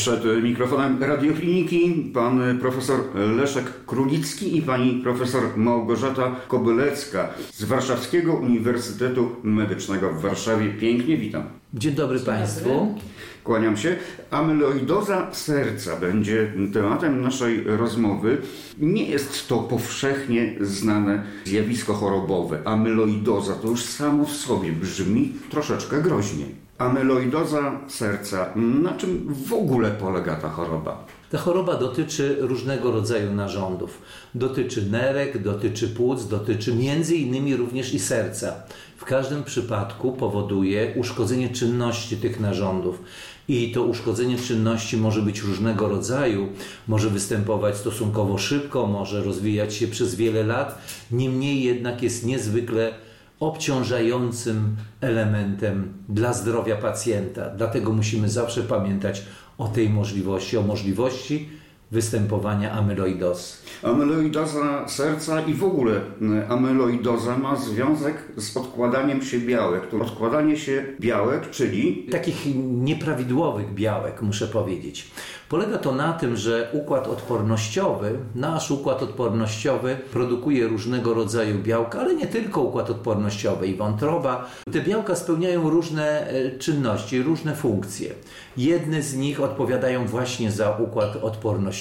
Przed mikrofonem Radiokliniki pan profesor Leszek Królicki i pani profesor Małgorzata Kobylecka z Warszawskiego Uniwersytetu Medycznego w Warszawie. Pięknie witam. Dzień dobry Państwu. Kłaniam się. Amyloidoza serca będzie tematem naszej rozmowy. Nie jest to powszechnie znane zjawisko chorobowe. Amyloidoza to już samo w sobie brzmi troszeczkę groźnie. Amyloidoza serca. Na czym w ogóle polega ta choroba? Ta choroba dotyczy różnego rodzaju narządów. Dotyczy nerek, dotyczy płuc, dotyczy między innymi również i serca. W każdym przypadku powoduje uszkodzenie czynności tych narządów. I to uszkodzenie czynności może być różnego rodzaju, może występować stosunkowo szybko, może rozwijać się przez wiele lat, niemniej jednak jest niezwykle obciążającym elementem dla zdrowia pacjenta. Dlatego musimy zawsze pamiętać o tej możliwości, o możliwości występowania amyloidozy. Amyloidoza serca i w ogóle amyloidoza ma związek z odkładaniem się białek. Odkładanie się białek, czyli... Takich nieprawidłowych białek, muszę powiedzieć. Polega to na tym, że układ odpornościowy, nasz układ odpornościowy produkuje różnego rodzaju białka, ale nie tylko układ odpornościowy i wątroba. Te białka spełniają różne e, czynności, różne funkcje. Jedne z nich odpowiadają właśnie za układ odpornościowy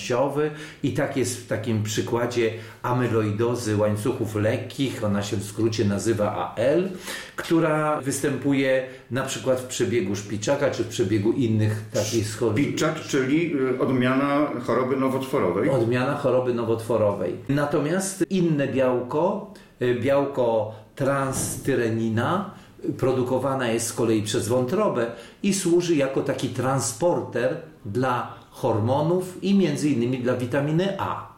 i tak jest w takim przykładzie amyloidozy łańcuchów lekkich, ona się w skrócie nazywa AL, która występuje na przykład w przebiegu szpiczaka czy w przebiegu innych takich schorób. Szpiczak, czyli y, odmiana choroby nowotworowej. Odmiana choroby nowotworowej. Natomiast inne białko, y, białko transtyrenina, produkowana jest z kolei przez wątrobę i służy jako taki transporter dla hormonów i między innymi dla witaminy A.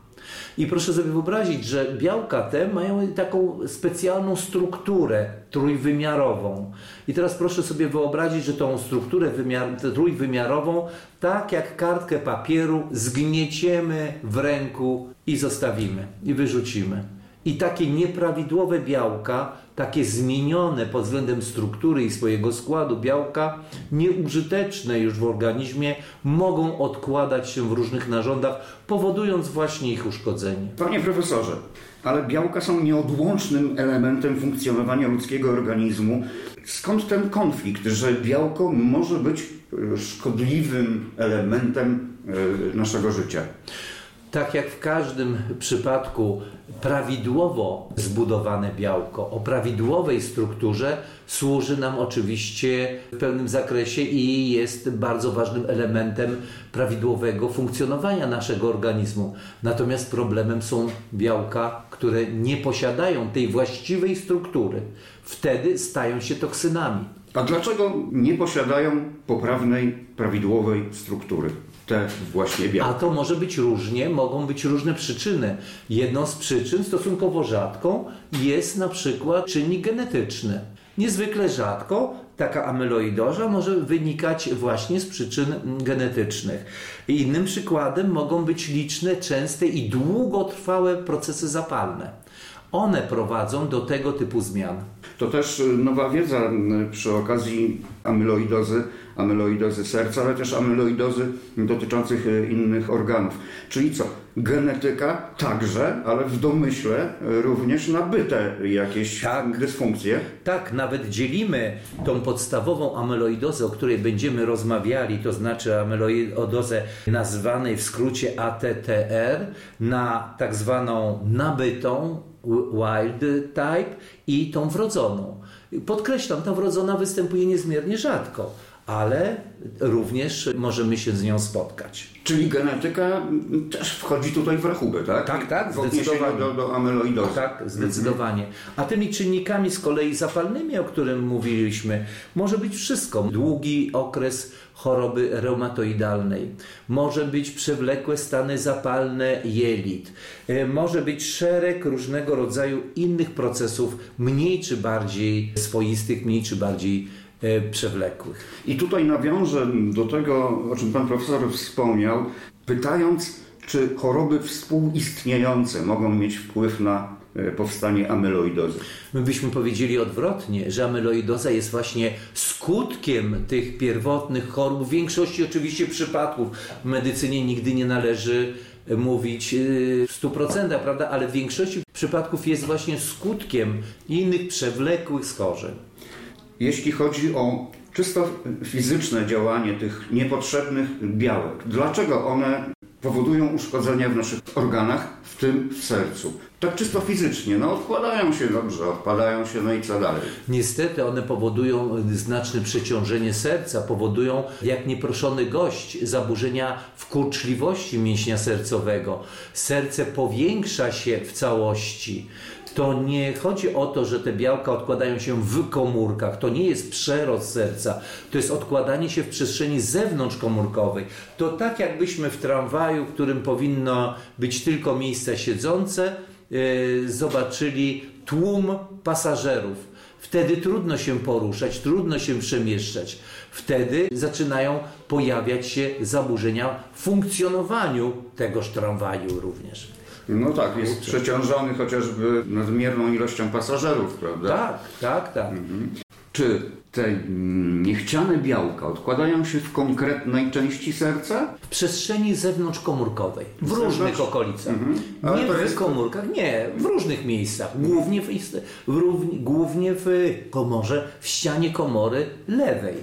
I proszę sobie wyobrazić, że białka te mają taką specjalną strukturę trójwymiarową. I teraz proszę sobie wyobrazić, że tą strukturę wymiar, trójwymiarową, tak jak kartkę papieru, zgnieciemy w ręku i zostawimy, i wyrzucimy. I takie nieprawidłowe białka, takie zmienione pod względem struktury i swojego składu białka, nieużyteczne już w organizmie, mogą odkładać się w różnych narządach, powodując właśnie ich uszkodzenie. Panie profesorze, ale białka są nieodłącznym elementem funkcjonowania ludzkiego organizmu. Skąd ten konflikt, że białko może być szkodliwym elementem e, naszego życia? Tak jak w każdym przypadku prawidłowo zbudowane białko o prawidłowej strukturze służy nam oczywiście w pełnym zakresie i jest bardzo ważnym elementem prawidłowego funkcjonowania naszego organizmu. Natomiast problemem są białka, które nie posiadają tej właściwej struktury. Wtedy stają się toksynami. A dlaczego nie posiadają poprawnej, prawidłowej struktury? Te właśnie białka. A to może być różnie, mogą być różne przyczyny. Jedną z przyczyn, stosunkowo rzadką, jest na przykład czynnik genetyczny. Niezwykle rzadko taka amyloidoza może wynikać właśnie z przyczyn genetycznych. Innym przykładem mogą być liczne, częste i długotrwałe procesy zapalne. One prowadzą do tego typu zmian. To też nowa wiedza przy okazji amyloidozy amyloidozy serca, ale też amyloidozy dotyczących e, innych organów. Czyli co? Genetyka także, ale w domyśle również nabyte jakieś tak, dysfunkcje. Tak, nawet dzielimy tą podstawową amyloidozę, o której będziemy rozmawiali, to znaczy amyloidozę nazwanej w skrócie ATTR, na tak zwaną nabytą wild type i tą wrodzoną. Podkreślam, ta wrodzona występuje niezmiernie rzadko ale również możemy się z nią spotkać. Czyli genetyka też wchodzi tutaj w rachubę, tak? Tak, tak, zdecydowanie. Do, do amyloidozy. Tak, zdecydowanie. A tymi czynnikami z kolei zapalnymi, o którym mówiliśmy, może być wszystko. Długi okres choroby reumatoidalnej, może być przewlekłe stany zapalne jelit, e, może być szereg różnego rodzaju innych procesów, mniej czy bardziej swoistych, mniej czy bardziej przewlekłych. I tutaj nawiążę do tego, o czym pan profesor wspomniał, pytając, czy choroby współistniejące mogą mieć wpływ na e, powstanie amyloidozy? My byśmy powiedzieli odwrotnie, że amyloidoza jest właśnie skutkiem tych pierwotnych chorób. W większości oczywiście przypadków w medycynie nigdy nie należy mówić y, w 100%, prawda? ale w większości przypadków jest właśnie skutkiem innych przewlekłych schorzeń. Jeśli chodzi o czysto fizyczne działanie tych niepotrzebnych białek, dlaczego one powodują uszkodzenia w naszych organach, w tym w sercu. Tak czysto fizycznie, no odkładają się dobrze, odpadają się, no i co dalej? Niestety one powodują znaczne przeciążenie serca, powodują jak nieproszony gość zaburzenia w kurczliwości mięśnia sercowego. Serce powiększa się w całości to nie chodzi o to, że te białka odkładają się w komórkach. To nie jest przerost serca. To jest odkładanie się w przestrzeni zewnątrzkomórkowej. To tak jakbyśmy w tramwaju, w którym powinno być tylko miejsca siedzące, yy, zobaczyli tłum pasażerów. Wtedy trudno się poruszać, trudno się przemieszczać. Wtedy zaczynają pojawiać się zaburzenia w funkcjonowaniu tegoż tramwaju również. No tak, jest przeciążony chociażby nadmierną ilością pasażerów, prawda? Tak, tak, tak. Mhm. Czy te niechciane białka odkładają się w konkretnej części serca? W przestrzeni zewnątrzkomórkowej, w Zewnątrz? różnych okolicach. Mhm. Nie w jest... komórkach, nie, w różnych miejscach. Głównie w, głównie w komorze, w ścianie komory lewej.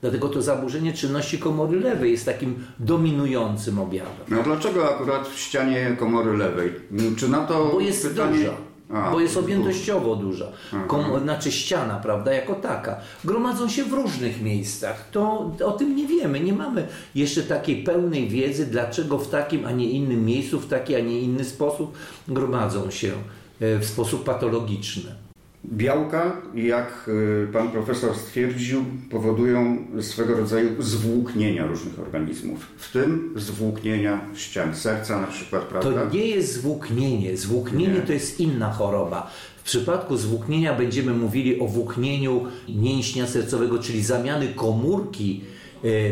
Dlatego to zaburzenie czynności komory lewej jest takim dominującym objawem. No dlaczego akurat w ścianie komory lewej? Czy na to Bo jest pytanie... duża. A, bo jest objętościowo duża. Kom, znaczy ściana, prawda, jako taka. Gromadzą się w różnych miejscach. To o tym nie wiemy. Nie mamy jeszcze takiej pełnej wiedzy, dlaczego w takim, a nie innym miejscu, w taki, a nie inny sposób gromadzą się e, w sposób patologiczny. Białka, jak y, pan profesor stwierdził, powodują swego rodzaju zwłóknienia różnych organizmów, w tym zwłóknienia ścian serca na przykład, prawda? To nie jest zwłóknienie. Zwłóknienie nie. to jest inna choroba. W przypadku zwłóknienia będziemy mówili o włóknieniu mięśnia sercowego, czyli zamiany komórki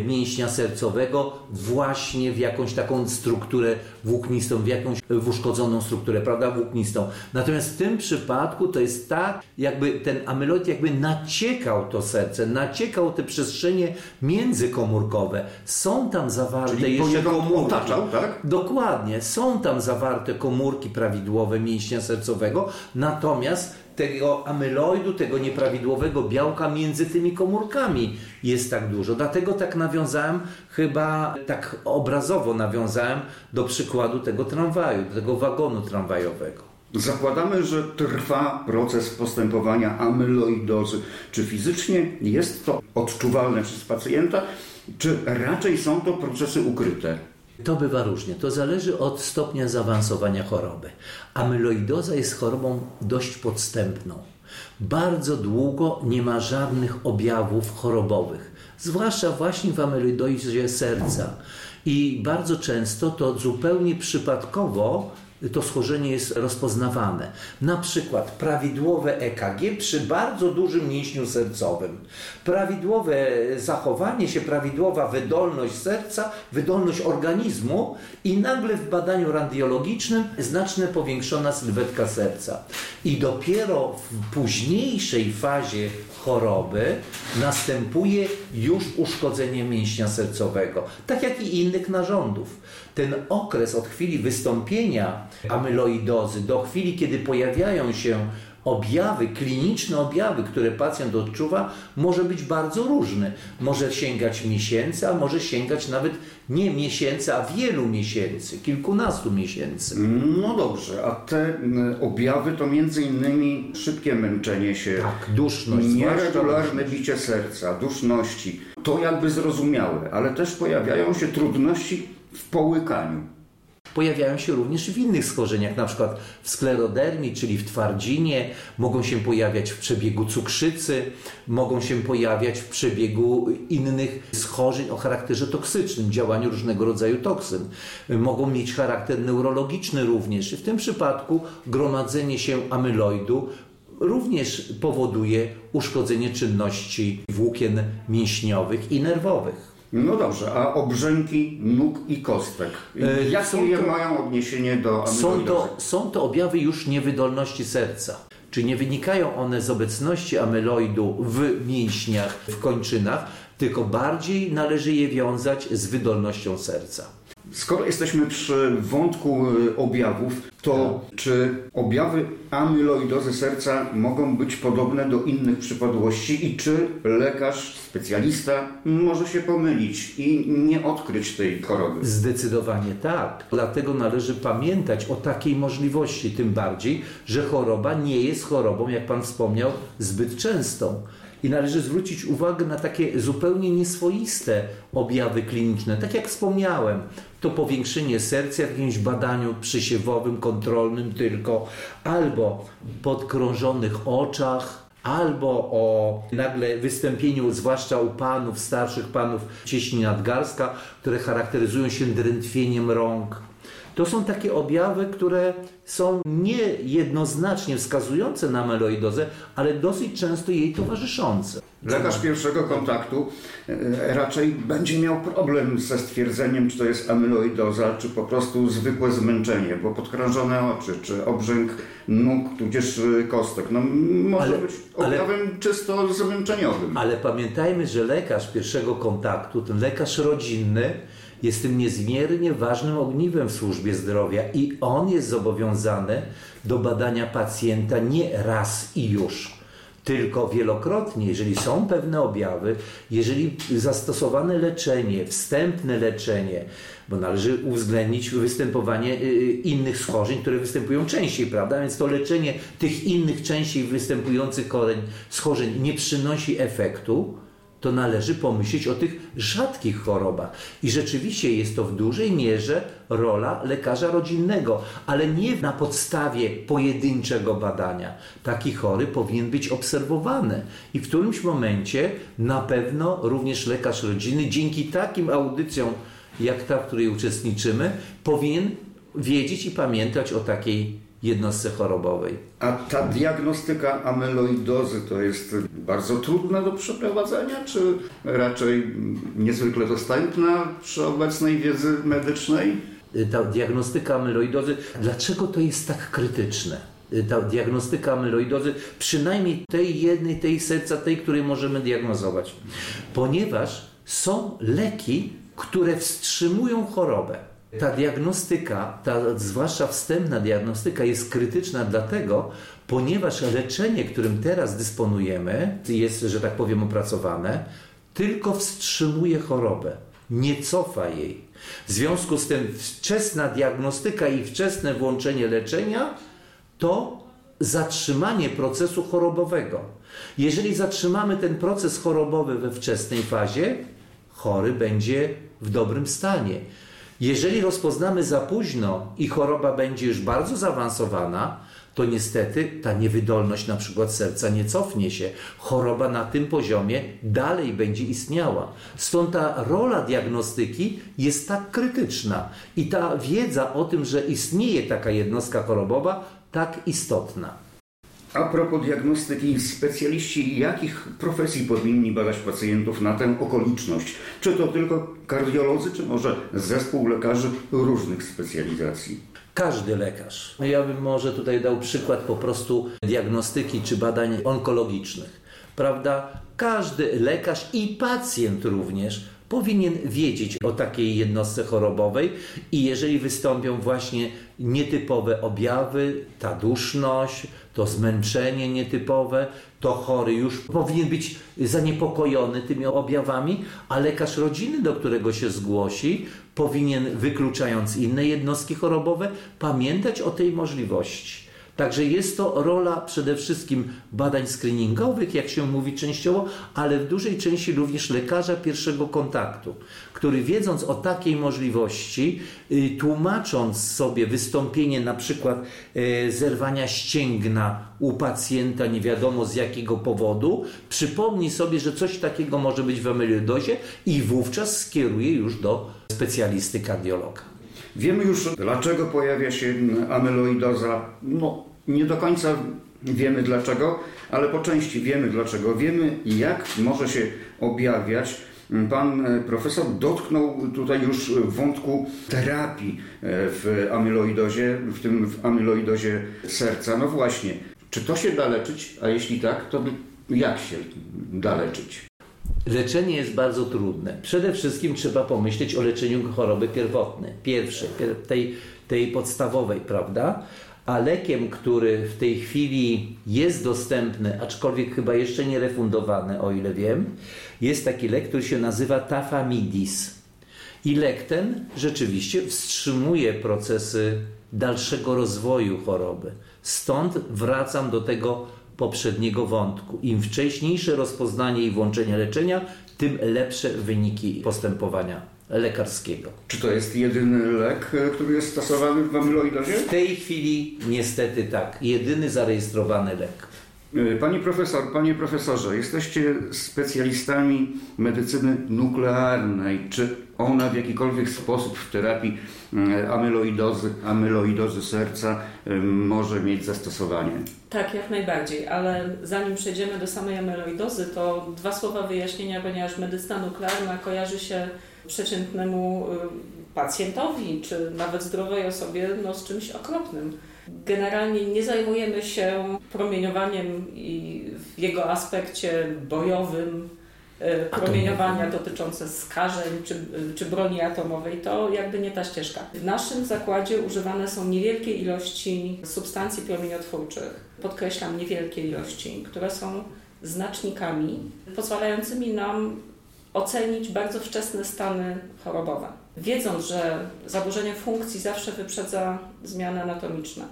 mięśnia sercowego właśnie w jakąś taką strukturę włóknistą, w jakąś w uszkodzoną strukturę, prawda, włóknistą. Natomiast w tym przypadku to jest tak, jakby ten amyloid jakby naciekał to serce, naciekał te przestrzenie międzykomórkowe. Są tam zawarte Czyli jeszcze komórki. Otaczał, tak? Dokładnie. Są tam zawarte komórki prawidłowe mięśnia sercowego, natomiast tego amyloidu, tego nieprawidłowego białka między tymi komórkami jest tak dużo. Dlatego tak nawiązałem, chyba tak obrazowo nawiązałem do przykładu tego tramwaju, tego wagonu tramwajowego. Zakładamy, że trwa proces postępowania amyloidozy. Czy fizycznie jest to odczuwalne przez pacjenta, czy raczej są to procesy ukryte? To bywa różnie. To zależy od stopnia zaawansowania choroby. Amyloidoza jest chorobą dość podstępną. Bardzo długo nie ma żadnych objawów chorobowych, zwłaszcza właśnie w amyloidozie serca. I bardzo często to zupełnie przypadkowo to schorzenie jest rozpoznawane. Na przykład prawidłowe EKG przy bardzo dużym mięśniu sercowym, prawidłowe zachowanie się, prawidłowa wydolność serca, wydolność organizmu i nagle w badaniu radiologicznym znacznie powiększona sylwetka serca. I dopiero w późniejszej fazie choroby następuje już uszkodzenie mięśnia sercowego, tak jak i innych narządów. Ten okres od chwili wystąpienia amyloidozy do chwili, kiedy pojawiają się objawy, kliniczne objawy, które pacjent odczuwa, może być bardzo różny. Może sięgać miesięcy, a może sięgać nawet nie miesięcy, a wielu miesięcy, kilkunastu miesięcy. No dobrze, a te objawy to między innymi szybkie męczenie się, tak, duszność, nieregularne bicie serca, duszności. To jakby zrozumiałe, ale też pojawiają się trudności w połykaniu pojawiają się również w innych schorzeniach, na przykład w sklerodermii, czyli w twardzinie, mogą się pojawiać w przebiegu cukrzycy, mogą się pojawiać w przebiegu innych schorzeń o charakterze toksycznym, działaniu różnego rodzaju toksyn. Mogą mieć charakter neurologiczny również. W tym przypadku gromadzenie się amyloidu również powoduje uszkodzenie czynności włókien mięśniowych i nerwowych. No dobrze, a obrzęki nóg i kostek? E, Jakie są je to- mają odniesienie do Są to, są to objawy już niewydolności serca. Czy nie wynikają one z obecności amyloidu w mięśniach, w kończynach, tylko bardziej należy je wiązać z wydolnością serca. Skoro jesteśmy przy wątku y, objawów, to Tak. czy objawy amyloidozy serca mogą być podobne do innych przypadłości i czy lekarz, specjalista może się pomylić i nie odkryć tej choroby? Zdecydowanie tak. Dlatego należy pamiętać o takiej możliwości, tym bardziej, że choroba nie jest chorobą, jak Pan wspomniał, zbyt częstą. I należy zwrócić uwagę na takie zupełnie nieswoiste objawy kliniczne. Tak jak wspomniałem, to powiększenie serca w jakimś badaniu przysiewowym, kontrolnym tylko, albo podkrążonych oczach, albo o nagle wystąpieniu, zwłaszcza u panów, starszych panów, cieśni nadgarstka, które charakteryzują się drętwieniem rąk. To są takie objawy, które są niejednoznacznie wskazujące na ameloidozę, ale dosyć często jej towarzyszące. Lekarz pierwszego kontaktu e, raczej będzie miał problem ze stwierdzeniem, czy to jest amyloidoza, czy po prostu zwykłe zmęczenie, bo podkrążone oczy, czy obrzęk nóg, tudzież y, kostek, no, może Ale- być ale- objawem czysto zmęczeniowym. Ale pamiętajmy, że lekarz pierwszego kontaktu, ten lekarz rodzinny, jest tym niezmiernie ważnym ogniwem w służbie zdrowia i on jest zobowiązany do badania pacjenta nie raz i już, tylko wielokrotnie, jeżeli są pewne objawy, jeżeli zastosowane leczenie, wstępne leczenie, bo należy uwzględnić występowanie y, innych schorzeń, które występują częściej, prawda? Więc to leczenie tych innych częściej występujących schorzeń nie przynosi efektu, to należy pomyśleć o tych rzadkich chorobach. I rzeczywiście jest to w dużej mierze rola lekarza rodzinnego, ale nie na podstawie pojedynczego badania. Taki chory powinien być obserwowany. I w którymś momencie na pewno również lekarz rodzinny, dzięki takim audycjom, jak ta, w której uczestniczymy, powinien wiedzieć i pamiętać o takiej jednostce chorobowej. A ta diagnostyka amyloidozy to jest bardzo trudna do przeprowadzenia, czy raczej niezwykle dostępna przy obecnej wiedzy medycznej? Y, ta diagnostyka amyloidozy, dlaczego to jest tak krytyczne? Y, Ta diagnostyka amyloidozy, przynajmniej tej jednej, tej serca, tej, której możemy diagnozować. Ponieważ są leki, które wstrzymują chorobę. Ta diagnostyka, ta zwłaszcza wstępna diagnostyka jest krytyczna dlatego, ponieważ leczenie, którym teraz dysponujemy, jest, że tak powiem, opracowane, tylko wstrzymuje chorobę, nie cofa jej. W związku z tym wczesna diagnostyka i wczesne włączenie leczenia to zatrzymanie procesu chorobowego. Jeżeli zatrzymamy ten proces chorobowy we wczesnej fazie, chory będzie w dobrym stanie. Jeżeli rozpoznamy za późno i choroba będzie już bardzo zaawansowana, to niestety ta niewydolność na przykład serca nie cofnie się. Choroba na tym poziomie dalej będzie istniała. Stąd ta rola diagnostyki jest tak krytyczna i ta wiedza o tym, że istnieje taka jednostka chorobowa, tak istotna. A propos diagnostyki, specjaliści jakich profesji powinni badać pacjentów na tę okoliczność? Czy to tylko kardiolodzy, czy może zespół lekarzy różnych specjalizacji? Każdy lekarz. Ja bym może tutaj dał przykład po prostu diagnostyki czy badań onkologicznych. Prawda? Każdy lekarz i pacjent również powinien wiedzieć o takiej jednostce chorobowej i jeżeli wystąpią właśnie nietypowe objawy, ta duszność, to zmęczenie nietypowe, to chory już powinien być zaniepokojony tymi objawami, a lekarz rodziny, do którego się zgłosi, powinien, wykluczając inne jednostki chorobowe, pamiętać o tej możliwości. Także jest to rola przede wszystkim badań screeningowych, jak się mówi częściowo, ale w dużej części również lekarza pierwszego kontaktu, który wiedząc o takiej możliwości, y, tłumacząc sobie wystąpienie na przykład y, zerwania ścięgna u pacjenta nie wiadomo z jakiego powodu, przypomni sobie, że coś takiego może być w amyloidozie i wówczas skieruje już do specjalisty kardiologa. Wiemy już, dlaczego pojawia się amyloidoza. No, nie do końca wiemy dlaczego, ale po części wiemy dlaczego. Wiemy, jak może się objawiać. Pan profesor dotknął tutaj już wątku terapii w amyloidozie, w tym w amyloidozie serca. No właśnie, czy to się da leczyć, a jeśli tak, to jak się da leczyć? Leczenie jest bardzo trudne. Przede wszystkim trzeba pomyśleć o leczeniu choroby pierwotnej, pierwszej, tej, tej podstawowej, prawda? A lekiem, który w tej chwili jest dostępny, aczkolwiek chyba jeszcze nie refundowany, o ile wiem, jest taki lek, który się nazywa Tafamidis. I lek ten rzeczywiście wstrzymuje procesy dalszego rozwoju choroby. Stąd wracam do tego poprzedniego wątku. Im wcześniejsze rozpoznanie i włączenie leczenia, tym lepsze wyniki postępowania lekarskiego. Czy to jest jedyny lek, który jest stosowany w amyloidozie? W tej chwili niestety tak. Jedyny zarejestrowany lek. Pani profesor, panie profesorze, jesteście specjalistami medycyny nuklearnej. Czy ona w jakikolwiek sposób w terapii mm, amyloidozy, amyloidozy serca może mieć zastosowanie? Tak, jak najbardziej, ale zanim przejdziemy do samej amyloidozy, to dwa słowa wyjaśnienia, ponieważ medycyna nuklearna kojarzy się przeciętnemu y, pacjentowi, czy nawet zdrowej osobie no, z czymś okropnym. Generalnie nie zajmujemy się promieniowaniem i w jego aspekcie bojowym, e, promieniowania dotyczące skażeń czy, czy broni atomowej, to jakby nie ta ścieżka. W naszym zakładzie używane są niewielkie ilości substancji promieniotwórczych, podkreślam niewielkie ilości, które są znacznikami pozwalającymi nam ocenić bardzo wczesne stany chorobowe. Wiedząc, że zaburzenie funkcji zawsze wyprzedza zmiany anatomiczne.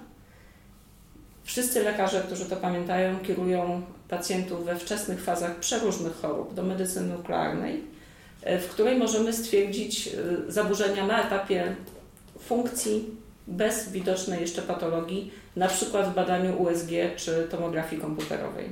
Wszyscy lekarze, którzy to pamiętają, kierują pacjentów we wczesnych fazach przeróżnych chorób do medycyny nuklearnej, e, w której możemy stwierdzić e, zaburzenia na etapie funkcji bez widocznej jeszcze patologii, na przykład w badaniu USG czy tomografii komputerowej.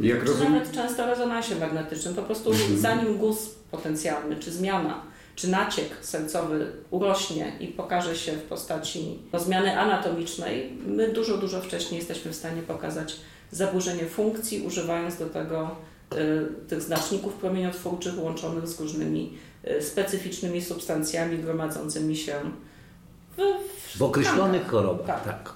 Jak czy rozumiem... nawet często rezonansie magnetycznym. Po prostu mhm. zanim guz potencjalny czy zmiana czy naciek sercowy urośnie i pokaże się w postaci zmiany anatomicznej, my dużo, dużo wcześniej jesteśmy w stanie pokazać zaburzenie funkcji, używając do tego y, tych znaczników promieniotwórczych łączonych z różnymi y, specyficznymi substancjami gromadzącymi się w, w, w określonych chorobach. Tak. tak.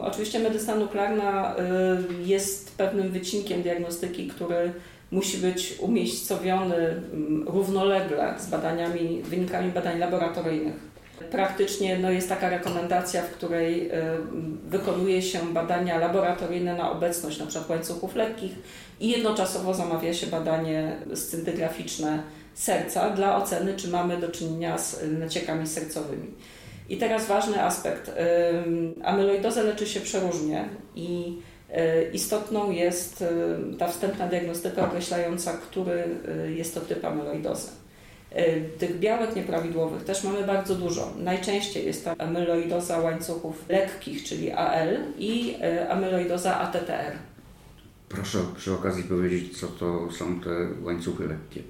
Oczywiście medycyna nuklearna y, jest pewnym wycinkiem diagnostyki, który musi być umiejscowiony mm, równolegle z badaniami, wynikami badań laboratoryjnych. Praktycznie no, jest taka rekomendacja, w której y, wykonuje się badania laboratoryjne na obecność np. łańcuchów lekkich i jednoczasowo zamawia się badanie scintygraficzne serca dla oceny, czy mamy do czynienia z naciekami sercowymi. I teraz ważny aspekt. Amyloidozę leczy się przeróżnie i istotną jest e, ta wstępna diagnostyka określająca, który e, jest to typ amyloidozy. Tych białek nieprawidłowych też mamy bardzo dużo. Najczęściej jest to amyloidoza łańcuchów lekkich, czyli AL i amyloidoza ATTR. Proszę przy okazji powiedzieć, co to są te łańcuchy lekkie.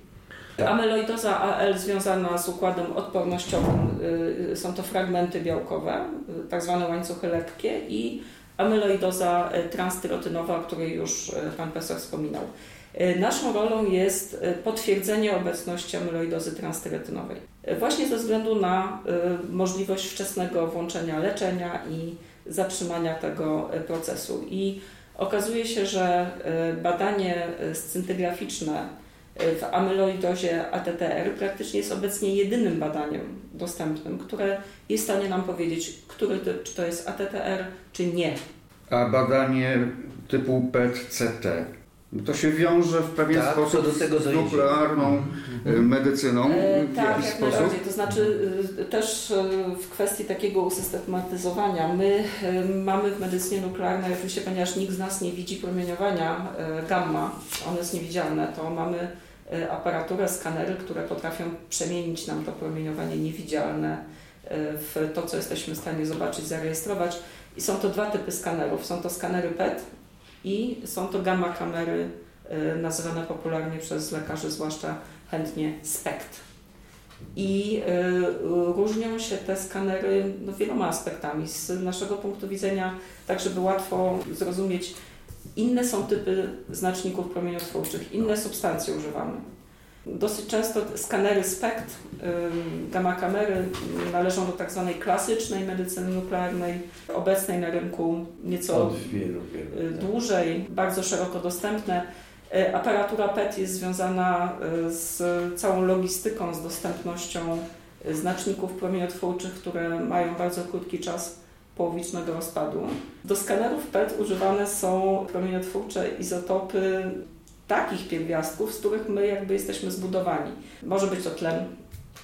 Tak. Amyloidoza AL związana z układem odpornościowym y, są to fragmenty białkowe, y, tak zwane łańcuchy lekkie i amyloidoza y, transtyrotynowa, o której już Pan Profesor wspominał. Naszą rolą jest potwierdzenie obecności amyloidozy transtyretynowej. Właśnie ze względu na możliwość wczesnego włączenia leczenia i zatrzymania tego procesu. I okazuje się, że badanie scintygraficzne w amyloidozie ATTR praktycznie jest obecnie jedynym badaniem dostępnym, które jest w stanie nam powiedzieć, który typ, czy to jest ATTR, czy nie. A badanie typu PET-CT to się wiąże w pewien tak, sposób do tego z nuklearną mm. medycyną? E, w tak, jak sposób? najbardziej. To znaczy e, też w kwestii takiego usystematyzowania. My mamy w medycynie nuklearnej, oczywiście ponieważ nikt z nas nie widzi promieniowania gamma, one jest niewidzialne, to mamy aparaturę, skanery, które potrafią przemienić nam to promieniowanie niewidzialne w to, co jesteśmy w stanie zobaczyć, zarejestrować. I są to dwa typy skanerów. Są to skanery PET, i są to gamma kamery y, nazywane popularnie przez lekarzy zwłaszcza chętnie SPECT. I y, różnią się te skanery no, wieloma aspektami. Z naszego punktu widzenia, tak żeby łatwo zrozumieć, inne są typy znaczników promieniotwórczych, inne substancje używamy. Dosyć często skanery SPECT, gamma kamery należą do tak zwanej klasycznej medycyny nuklearnej, obecnej na rynku nieco wielu, wielu, tak. dłużej, bardzo szeroko dostępne. E, aparatura PET jest związana e, z całą logistyką, z dostępnością znaczników promieniotwórczych, które mają bardzo krótki czas połowicznego rozpadu. Do skanerów PET używane są promieniotwórcze izotopy takich pierwiastków, z których my jakby jesteśmy zbudowani. Może być to tlen,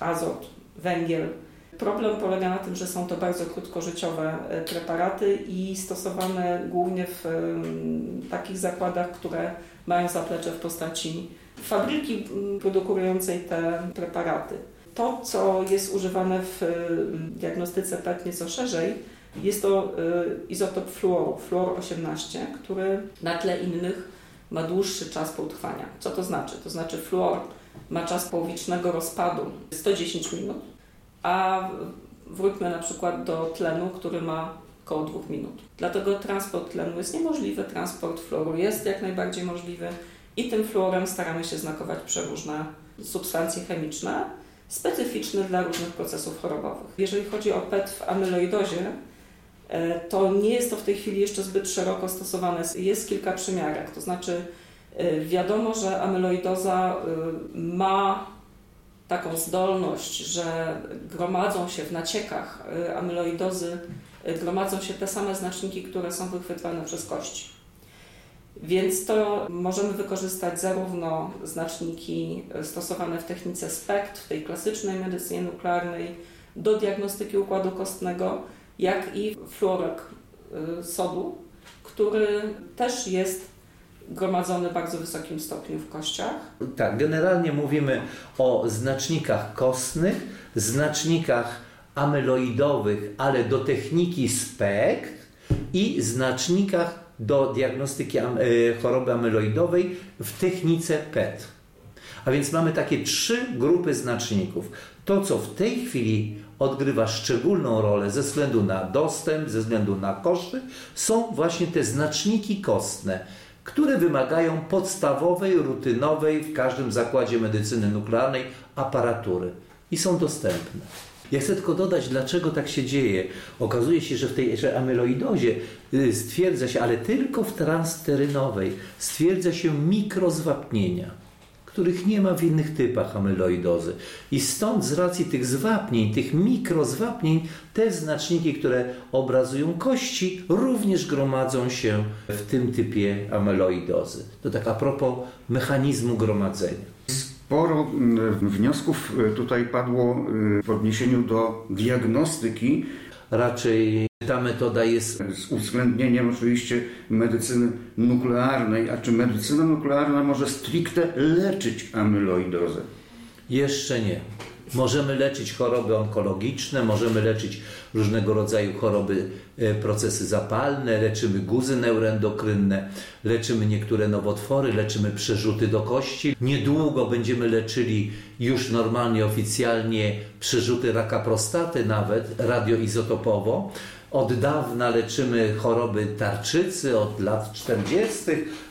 azot, węgiel. Problem polega na tym, że są to bardzo krótkożyciowe e, preparaty i stosowane głównie w takich zakładach, które mają zaplecze w postaci fabryki produkującej te preparaty. To, co jest używane w diagnostyce PET nieco szerzej, jest to e, izotop fluoru, fluor 18, który na tle innych ma dłuższy czas poutrwania. Co to znaczy? To znaczy fluor ma czas połowicznego rozpadu 110 minut, a wróćmy na przykład do tlenu, który ma około 2 minut. Dlatego transport tlenu jest niemożliwy, transport fluoru jest jak najbardziej możliwy i tym fluorem staramy się znakować przeróżne substancje chemiczne specyficzne dla różnych procesów chorobowych. Jeżeli chodzi o PET w amyloidozie, to nie jest to w tej chwili jeszcze zbyt szeroko stosowane. Jest kilka przymiarek, to znaczy e, wiadomo, że amyloidoza e, ma taką zdolność, że gromadzą się w naciekach amyloidozy, gromadzą się te same znaczniki, które są wychwytywane przez kości. Więc to możemy wykorzystać zarówno znaczniki stosowane w technice SPECT, w tej klasycznej medycynie nuklearnej, do diagnostyki układu kostnego, jak i fluorek y, sodu, który też jest gromadzony w bardzo wysokim stopniu w kościach. Tak, generalnie mówimy o znacznikach kostnych, znacznikach amyloidowych, ale do techniki SPECT i znacznikach do diagnostyki y, choroby amyloidowej w technice PET. A więc mamy takie trzy grupy znaczników. To, co w tej chwili odgrywa szczególną rolę ze względu na dostęp, ze względu na koszty, są właśnie te znaczniki kostne, które wymagają podstawowej, rutynowej w każdym zakładzie medycyny nuklearnej aparatury i są dostępne. Ja chcę tylko dodać, dlaczego tak się dzieje. Okazuje się, że w tej że amyloidozie y, stwierdza się, ale tylko w transterynowej, stwierdza się mikrozwapnienia których nie ma w innych typach amyloidozy. I stąd z racji tych zwapnień, tych mikrozwapnień, te znaczniki, które obrazują kości, również gromadzą się w tym typie amyloidozy. To tak a propos mechanizmu gromadzenia. Sporo mm, wniosków e, tutaj padło e, w odniesieniu do diagnostyki. Raczej ta metoda jest. Z uwzględnieniem oczywiście medycyny nuklearnej. A czy medycyna nuklearna może stricte leczyć amyloidozę? Jeszcze nie. Możemy leczyć choroby onkologiczne, możemy leczyć różnego rodzaju choroby, e, procesy zapalne, leczymy guzy neuroendokrynne, leczymy niektóre nowotwory, leczymy przerzuty do kości. Niedługo będziemy leczyli już normalnie, oficjalnie przerzuty raka prostaty nawet radioizotopowo. Od dawna leczymy choroby tarczycy, od lat 40.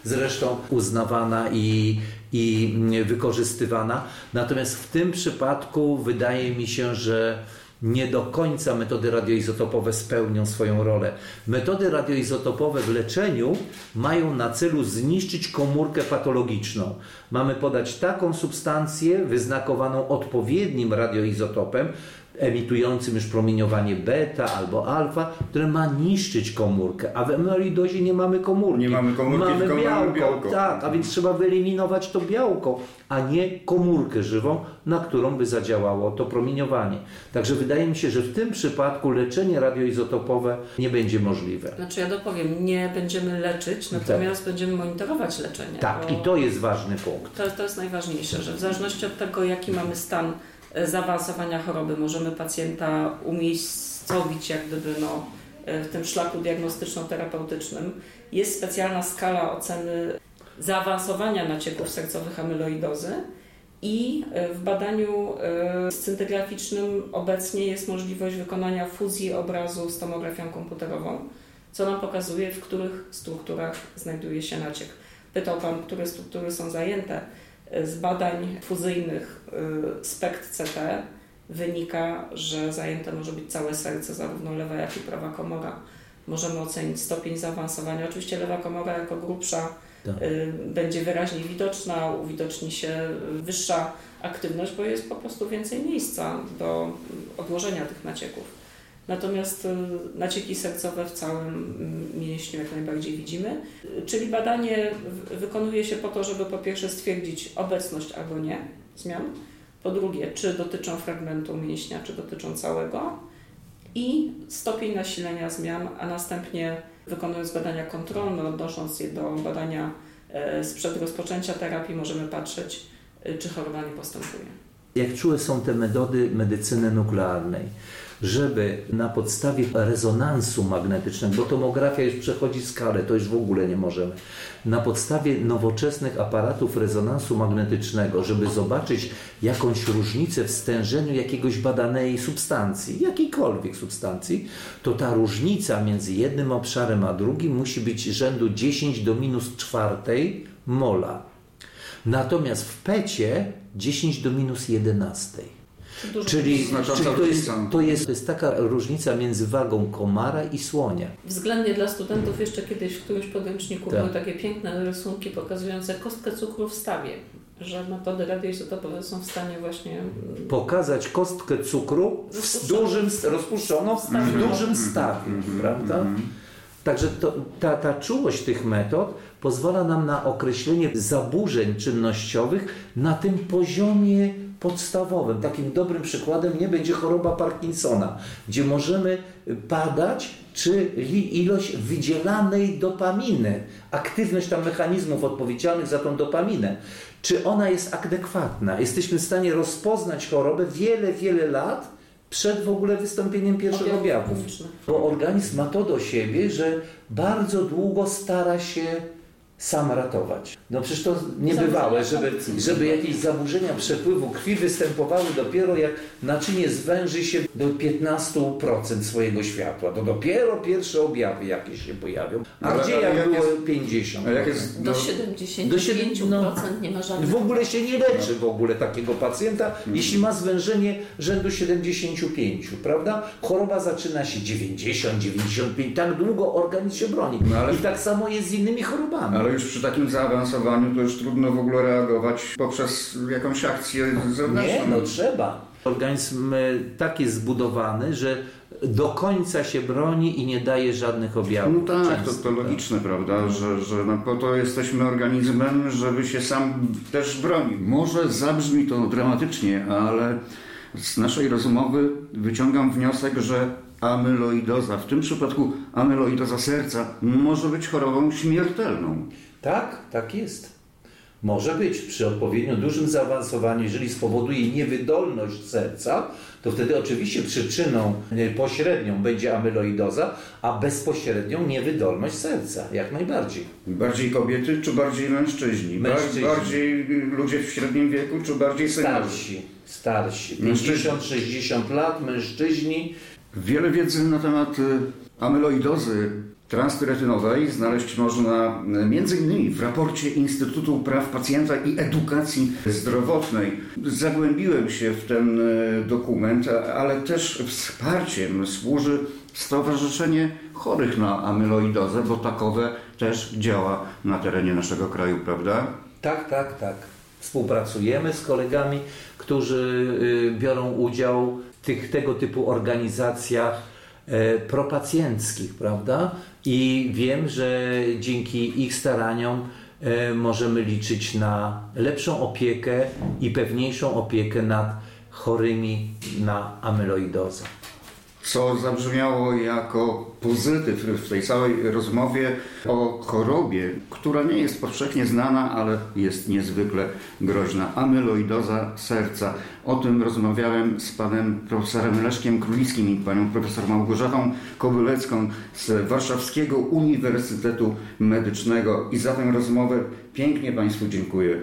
zresztą uznawana i, i wykorzystywana. Natomiast w tym przypadku wydaje mi się, że nie do końca metody radioizotopowe spełnią swoją rolę. Metody radioizotopowe w leczeniu mają na celu zniszczyć komórkę patologiczną. Mamy podać taką substancję wyznakowaną odpowiednim radioizotopem, emitującym już promieniowanie beta albo alfa, które ma niszczyć komórkę, a w amyloidozie nie mamy komórki. Nie mamy komórki, mamy tylko białko, mamy białko. Tak, a więc trzeba wyeliminować to białko, a nie komórkę żywą, na którą by zadziałało to promieniowanie. Także wydaje mi się, że w tym przypadku leczenie radioizotopowe nie będzie możliwe. Znaczy ja dopowiem, nie będziemy leczyć, natomiast tak. będziemy monitorować leczenie. Tak, i to jest ważny punkt. To, to jest najważniejsze, że w zależności od tego, jaki mamy stan zaawansowania choroby. Możemy pacjenta umiejscowić jak gdyby no, w tym szlaku diagnostyczno-terapeutycznym. Jest specjalna skala oceny zaawansowania nacieków sercowych amyloidozy i w badaniu e, scintygraficznym obecnie jest możliwość wykonania fuzji obrazu z tomografią komputerową, co nam pokazuje, w których strukturach znajduje się naciek. Pytał Pan, które struktury są zajęte. Z badań fuzyjnych SPECT-CT wynika, że zajęte może być całe serce, zarówno lewa, jak i prawa komora. Możemy ocenić stopień zaawansowania. Oczywiście lewa komora jako grubsza tak. będzie wyraźnie widoczna, uwidoczni się wyższa aktywność, bo jest po prostu więcej miejsca do odłożenia tych nacieków. Natomiast y, nacieki sercowe w całym mm, mięśniu jak najbardziej widzimy. Czyli badanie wykonuje się po to, żeby po pierwsze stwierdzić obecność albo nie zmian, po drugie, czy dotyczą fragmentu mięśnia, czy dotyczą całego i stopień nasilenia zmian, a następnie wykonując badania kontrolne, odnosząc je do badania e, sprzed rozpoczęcia terapii, możemy patrzeć, e, czy choroba nie postępuje. Jak czułe są te metody medycyny nuklearnej? Żeby na podstawie rezonansu magnetycznego, bo tomografia już przechodzi skalę, to już w ogóle nie możemy, na podstawie nowoczesnych aparatów rezonansu magnetycznego, żeby zobaczyć jakąś różnicę w stężeniu jakiegoś badanej substancji, jakiejkolwiek substancji, to ta różnica między jednym obszarem a drugim musi być rzędu 10 do minus czwartej mola. Natomiast w pecie 10 do minus 11. Czyli, czyli to, jest, to, jest, to jest taka różnica między wagą komara i słonia. Względnie dla studentów jeszcze kiedyś w którymś podręczniku tak. były takie piękne rysunki pokazujące kostkę cukru w stawie że metody radioizotopowe są w stanie właśnie mm, pokazać kostkę cukru w dużym, rozpuszczoną w, w dużym stawie, mm -hmm. prawda? Także to, ta, ta czułość tych metod pozwala nam na określenie zaburzeń czynnościowych na tym poziomie podstawowym. Takim dobrym przykładem nie będzie choroba Parkinsona, gdzie możemy badać, czy ilość wydzielanej dopaminy, aktywność tam mechanizmów odpowiedzialnych za tą dopaminę, czy ona jest adekwatna. Jesteśmy w stanie rozpoznać chorobę wiele, wiele lat przed w ogóle wystąpieniem pierwszych objawów. Bo organizm ma to do siebie, że bardzo długo stara się sam ratować. No przecież to niebywałe, żeby, żeby jakieś zaburzenia przepływu krwi występowały dopiero jak naczynie zwęży się do 15% swojego światła. To dopiero pierwsze objawy jakieś się pojawią. A ale, gdzie ale jak, jak było jest, 50? Jak jest do, do 75% do 7, no, nie ma żadnych. W ogóle się nie leczy w ogóle takiego pacjenta, hmm. jeśli ma zwężenie rzędu 75, prawda? Choroba zaczyna się 90, 95, tak długo organizm się broni. No, I tak samo jest z innymi chorobami ale już przy takim zaawansowaniu to już trudno w ogóle reagować poprzez jakąś akcję zewnętrzną. Nie, no trzeba. Organizm e, tak jest zbudowany, że do końca się broni i nie daje żadnych objawów. No tak, to, to logiczne, prawda, że, że no po to jesteśmy organizmem, żeby się sam też bronił. Może zabrzmi to dramatycznie, ale z naszej rozmowy wyciągam wniosek, że amyloidoza, w tym przypadku amyloidoza serca, może być chorobą śmiertelną. Tak, tak jest. Może być przy odpowiednio dużym zaawansowaniu, jeżeli spowoduje niewydolność serca, to wtedy oczywiście przyczyną e, pośrednią będzie amyloidoza, a bezpośrednią niewydolność serca, jak najbardziej. Bardziej kobiety czy bardziej mężczyźni? mężczyźni. Bardziej ludzie w średnim wieku czy bardziej seniorzy? Starsi, starsi, 50-60 lat, mężczyźni Wiele wiedzy na temat y, amyloidozy transtyretynowej znaleźć można y, m.in. w raporcie Instytutu Praw Pacjenta i Edukacji Zdrowotnej. Zagłębiłem się w ten y, dokument, ale też wsparciem służy Stowarzyszenie Chorych na Amyloidozę, bo takowe też działa na terenie naszego kraju, prawda? Tak, tak, tak. Współpracujemy z kolegami, którzy biorą udział tych, tego typu organizacjach e, propacjenckich, prawda? I wiem, że dzięki ich staraniom e, możemy liczyć na lepszą opiekę i pewniejszą opiekę nad chorymi na amyloidozę co zabrzmiało jako pozytyw w tej całej rozmowie o chorobie, która nie jest powszechnie znana, ale jest niezwykle groźna. Amyloidoza serca. O tym rozmawiałem z panem profesorem Leszkiem Królickim i panią profesor Małgorzatą Kobylecką z Warszawskiego Uniwersytetu Medycznego. I za tę rozmowę pięknie Państwu dziękuję.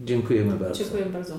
Dziękujemy bardzo. Dziękuję bardzo.